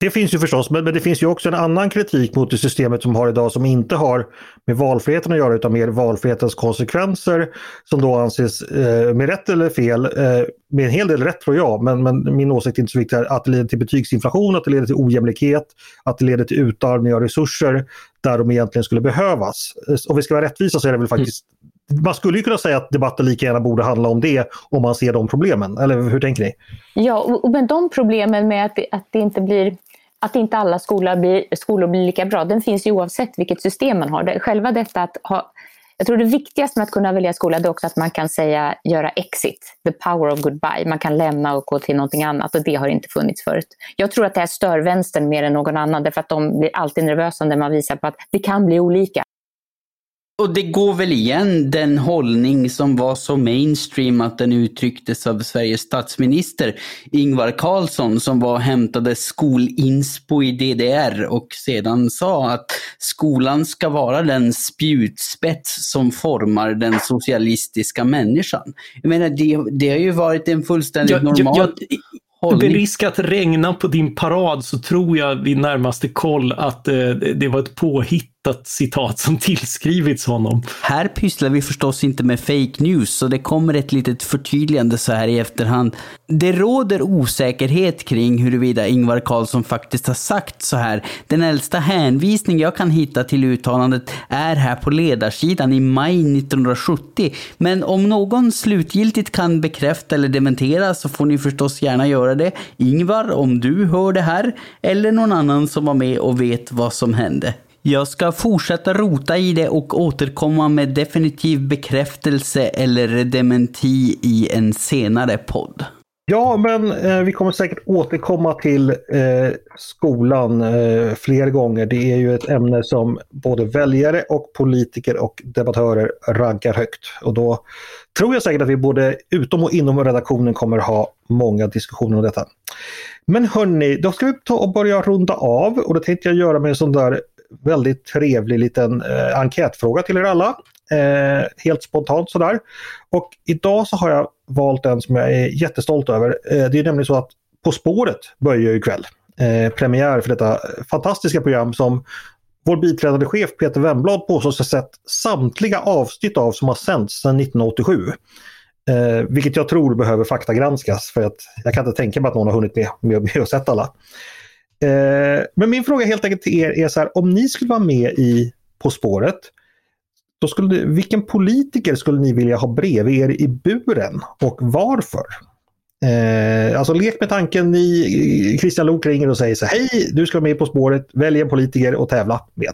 Det finns ju förstås, men, men det finns ju också en annan kritik mot det systemet som har idag som inte har med valfriheten att göra utan mer valfrihetens konsekvenser som då anses, eh, med rätt eller fel, eh, med en hel del rätt tror jag, men, men min åsikt är inte så viktig, att det leder till betygsinflation, att det leder till ojämlikhet, att det leder till utarmning av resurser där de egentligen skulle behövas. Om vi ska vara rättvisa så är det väl faktiskt mm. man skulle ju kunna säga att debatten lika gärna borde handla om det om man ser de problemen. Eller hur tänker ni? Ja, men de problemen med att det, att det inte blir att inte alla skolor blir, skolor blir lika bra, den finns ju oavsett vilket system man har. Själva detta att ha, jag tror det viktigaste med att kunna välja skola är också att man kan säga göra exit, the power of goodbye. Man kan lämna och gå till någonting annat och det har inte funnits förut. Jag tror att det här stör vänstern mer än någon annan därför att de blir alltid nervösa när man visar på att det kan bli olika. Och det går väl igen den hållning som var så mainstream att den uttrycktes av Sveriges statsminister Ingvar Carlsson som var hämtade skolinspo i DDR och sedan sa att skolan ska vara den spjutspets som formar den socialistiska människan. Jag menar, det, det har ju varit en fullständigt jag, normal... Jag, jag, Med risk att regna på din parad så tror jag vid närmaste koll att eh, det var ett påhitt hittat citat som tillskrivits honom. Här pysslar vi förstås inte med fake news, så det kommer ett litet förtydligande så här i efterhand. Det råder osäkerhet kring huruvida Ingvar Carlsson faktiskt har sagt så här. Den äldsta hänvisning jag kan hitta till uttalandet är här på ledarsidan i maj 1970. Men om någon slutgiltigt kan bekräfta eller dementera så får ni förstås gärna göra det. Ingvar, om du hör det här, eller någon annan som var med och vet vad som hände. Jag ska fortsätta rota i det och återkomma med definitiv bekräftelse eller dementi i en senare podd. Ja, men eh, vi kommer säkert återkomma till eh, skolan eh, fler gånger. Det är ju ett ämne som både väljare och politiker och debattörer rankar högt. Och då tror jag säkert att vi både utom och inom redaktionen kommer ha många diskussioner om detta. Men hörni, då ska vi ta och börja runda av och det tänkte jag göra med en sån där väldigt trevlig liten eh, enkätfråga till er alla. Eh, helt spontant sådär. Och idag så har jag valt en som jag är jättestolt över. Eh, det är nämligen så att På spåret börjar ju ikväll. Eh, premiär för detta fantastiska program som vår biträdande chef Peter Wemblad påstås ha sett samtliga avsnitt av som har sänts sedan 1987. Eh, vilket jag tror behöver faktagranskas för att jag kan inte tänka mig att någon har hunnit med, med, med att sett alla. Eh, men min fråga helt enkelt till er är så här, om ni skulle vara med i På spåret, då skulle, vilken politiker skulle ni vilja ha bredvid er i buren och varför? Eh, alltså lek med tanken, ni, Christian Lok ringer och säger så här, hej, du ska vara med På spåret, välj en politiker och tävla med.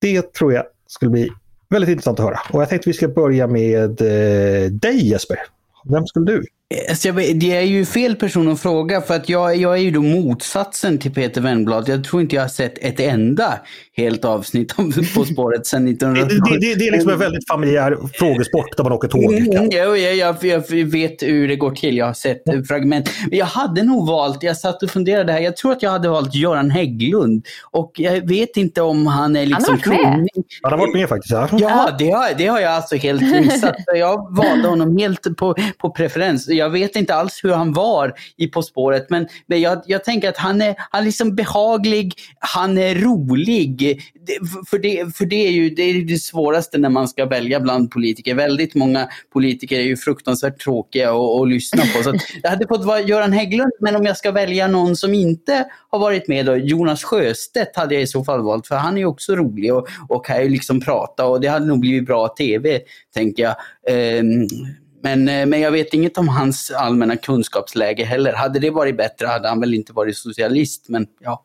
Det tror jag skulle bli väldigt intressant att höra. Och jag tänkte vi ska börja med eh, dig Jesper. Vem skulle du? Alltså jag, det är ju fel person att fråga för att jag, jag är ju då motsatsen till Peter Wennblad. Jag tror inte jag har sett ett enda helt avsnitt av På spåret sedan Det, 1970. det, det, det är liksom en väldigt familjär frågesport där man åker tåg. Mm, jag, jag, jag, jag vet hur det går till. Jag har sett eh, fragment. Men jag hade nog valt, jag satt och funderade här, jag tror att jag hade valt Göran Hägglund. Och jag vet inte om han är liksom varit med. kunnig. Han har varit med faktiskt. Ja. Ja, det har, det har jag alltså helt missat. Jag valde honom helt på, på preferens. Jag vet inte alls hur han var i På spåret, men, men jag, jag tänker att han är, han är liksom behaglig, han är rolig. För det, för det, är ju, det är det svåraste när man ska välja bland politiker. Väldigt många politiker är ju fruktansvärt tråkiga att, att lyssna på. Så att [LAUGHS] det hade fått vara Göran Hägglund, men om jag ska välja någon som inte har varit med då, Jonas Sjöstedt hade jag i så fall valt, för han är ju också rolig och, och kan ju liksom prata och det hade nog blivit bra tv, tänker jag. Ehm, men, eh, men jag vet inget om hans allmänna kunskapsläge heller. Hade det varit bättre hade han väl inte varit socialist, men ja.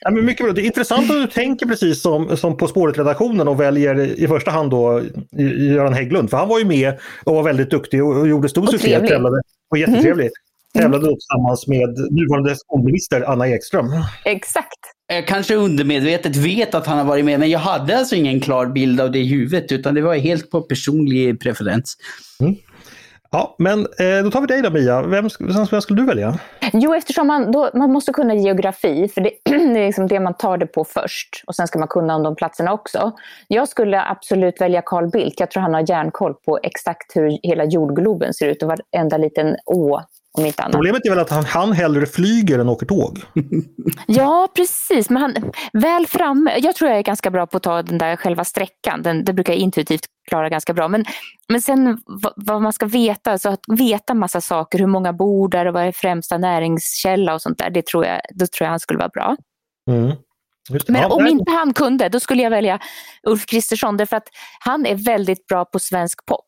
Ja, men mycket bra. Det är intressant att du tänker precis som, som På spåret-redaktionen och väljer i första hand då Göran Hägglund. För han var ju med och var väldigt duktig och, och gjorde stor Och succé. trevlig. Tävlade, och jättetrevlig. Tävlade då tillsammans med nuvarande skolminister Anna Ekström. Exakt. Jag kanske undermedvetet vet att han har varit med, men jag hade alltså ingen klar bild av det i huvudet, utan det var helt på personlig preferens. Ja, men eh, då tar vi dig då Mia. Vem, vem skulle du välja? Jo, eftersom man, då, man måste kunna geografi, för det, [CLEARS THROAT] det är liksom det man tar det på först. Och sen ska man kunna om de platserna också. Jag skulle absolut välja Carl Bildt. Jag tror han har järnkoll på exakt hur hela jordgloben ser ut och varenda liten å, om inte annat. Problemet är väl att han, han hellre flyger än åker tåg. [LAUGHS] Ja, precis. Men han, väl framme. Jag tror jag är ganska bra på att ta den där själva sträckan. Den, det brukar jag intuitivt klara ganska bra. Men, men sen vad, vad man ska veta, så att veta massa saker, hur många bor där och vad är främsta näringskälla och sånt där, det tror jag, då tror jag han skulle vara bra. Mm. Men om inte han kunde, då skulle jag välja Ulf Kristersson därför att han är väldigt bra på svensk pop.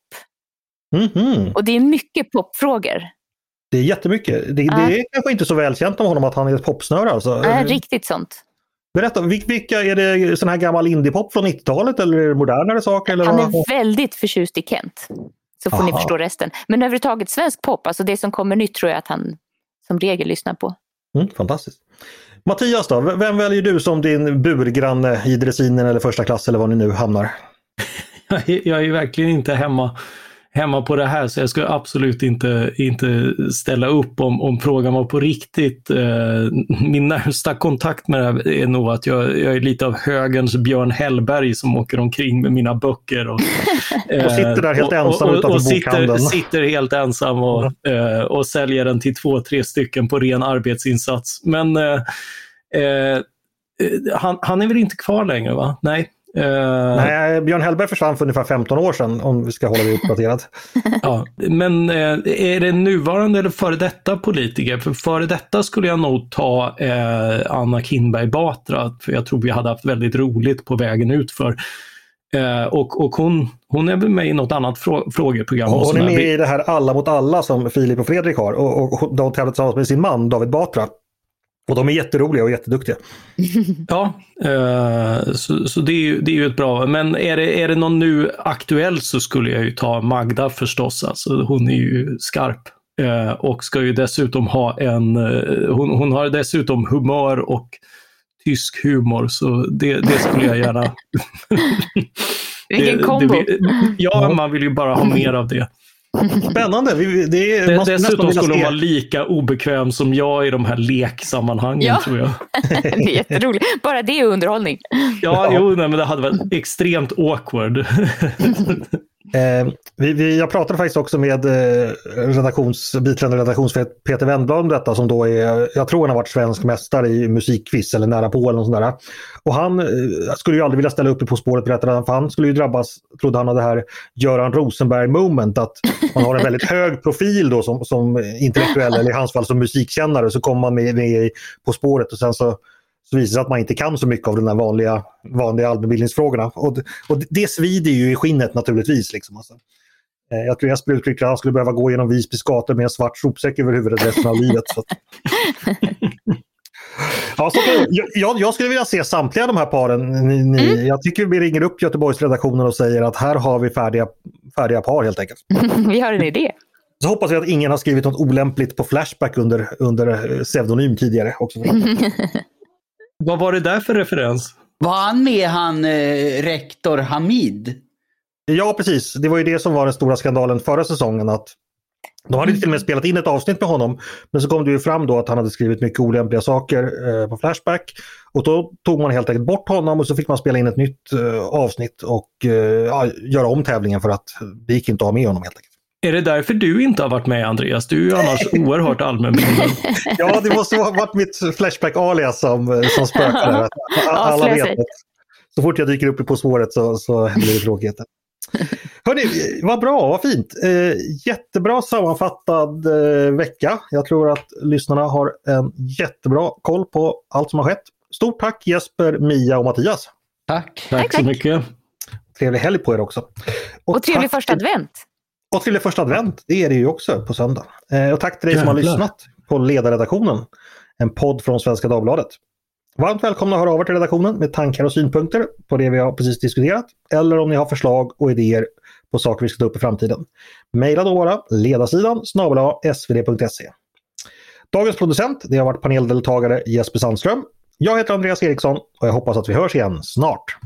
Mhm. Och det är mycket popfrågor. Det är jättemycket. Det, Ja. det är kanske inte så välkänt om honom att han är ett popsnöre alltså. Äh, riktigt sånt. Berätta, vil- vilka, är det sån här gammal indiepop från 90-talet eller är det modernare saker? Eller Han vad? är väldigt förtjust i Kent. Så får ni Aha. förstå resten. Men överhuvudtaget svensk pop, alltså det som kommer nytt tror jag att han som regel lyssnar på. Mm, fantastiskt. Mattias då, vem väljer du som din burgranne i dressinen eller första klass eller var ni nu hamnar? [LAUGHS] Jag är, jag är verkligen inte hemma, hemma på det här så jag skulle absolut inte, inte ställa upp om, om frågan var på riktigt. Eh, min närmsta kontakt med det här är nog att jag, jag är lite av högerns Björn Hellberg som åker omkring med mina böcker. Och, [LAUGHS] Och sitter där helt eh, ensam och, och, och sitter, [LAUGHS] sitter helt ensam och, eh, och säljer den till två, tre stycken på ren arbetsinsats. Men eh, eh, han, han är väl inte kvar längre va? Nej. Eh, Nej, Björn Hellberg försvann för ungefär 15 år sedan om vi ska hålla det uppdaterat. [LAUGHS] Ja, men eh, är det nuvarande eller före detta politiker? För före detta skulle jag nog ta eh, Anna Kinberg Batra, för jag tror vi hade haft väldigt roligt på vägen ut för. Eh, och och hon, hon är väl med i något annat frå frågeprogram. och Hon är med i det här Alla mot alla som Filip och Fredrik har och, och de tävlar tillsammans med sin man David Batra. Och de är jätteroliga och jätteduktiga. [LAUGHS] Ja, eh, så, så det, är ju, det är ju ett bra. Men är det, är det någon nu aktuell så skulle jag ju ta Magda förstås. Alltså, hon är ju skarp. Eh, och ska ju dessutom ha en, eh, hon, hon har dessutom humör och tysk humor. Så det, det skulle jag gärna... [LAUGHS] Vilken [LAUGHS] det, kombo. Det, ja, man vill ju bara ha mer av det. Spännande! Vi, det är, det dessutom skulle hon vara lika obekväm som jag i de här leksammanhangen Ja. tror jag. [LAUGHS] det är jätteroligt. Bara det är underhållning. Ja, jo, nej, men det hade varit extremt awkward. [LAUGHS] Eh, vi, vi, jag pratade faktiskt också med eh, redaktions, biträdande redaktionschef Peter Wennblad om detta som då är, jag tror han har varit svensk mästare i musikquiz eller nära på eller något sånt där. Och han eh, skulle ju aldrig vilja ställa upp i På spåret berättade han, för han skulle ju drabbas, trodde han av det här Göran Rosenberg moment, att man har en väldigt [LAUGHS] hög profil då som, som intellektuell eller i hans fall som musikkännare så kommer man med, med På spåret och sen så så visar det sig att man inte kan så mycket av de vanliga, vanliga allmänbildningsfrågorna. Och, och det svider ju i skinnet naturligtvis. Liksom, alltså. Eh, Jag tror Jesper uttryckte att han skulle behöva gå genom Visbys gator med en svart sopsäck över huvudet resten av livet. Så. [LAUGHS] Ja, så, jag, jag, skulle vilja se samtliga de här paren. Ni, ni, Jag tycker vi ringer upp Göteborgsredaktionen och säger att här har vi färdiga, färdiga par helt enkelt. [LAUGHS] Vi har en idé. Så hoppas vi att ingen har skrivit något olämpligt på Flashback under, under eh, pseudonym tidigare. Också. [LAUGHS] Vad var det där för referens? Var han med han eh, rektor Hamid? Ja, precis. Det var ju det som var den stora skandalen förra säsongen. att de hade till och med spelat in ett avsnitt med honom. Men så kom det ju fram då att han hade skrivit mycket olämpliga saker eh, på Flashback. Och då tog man helt enkelt bort honom och så fick man spela in ett nytt eh, avsnitt och eh, ja, göra om tävlingen för att det gick inte att ha med honom helt enkelt. Är det därför du inte har varit med Andreas? Du är ju annars [LAUGHS] oerhört allmänbildad. Ja, det måste ha varit mitt Flashback-alias som, som spökar. Alla vet att så fort jag dyker upp i På spåret så, så händer det tråkigheter. Hörni, vad bra, vad fint. Eh, jättebra sammanfattad eh, vecka. Jag tror att lyssnarna har en jättebra koll på allt som har skett. Stort tack Jesper, Mia och Mattias. Tack. Tack så tack. mycket. Trevlig helg på er också. Och trevlig tack första till- advent. Och trevlig första advent, det är det ju också på söndag. Eh, och tack till dig som har Jävlar. lyssnat på Ledarredaktionen, en podd från Svenska Dagbladet. Varmt välkomna att höra av er till redaktionen med tankar och synpunkter på det vi har precis diskuterat. Eller om ni har förslag och idéer på saker vi ska ta upp i framtiden. Maila då bara ledarsidan snabel svd.se. Dagens producent det har varit paneldeltagare Jesper Sandström. Jag heter Andreas Eriksson och jag hoppas att vi hörs igen snart.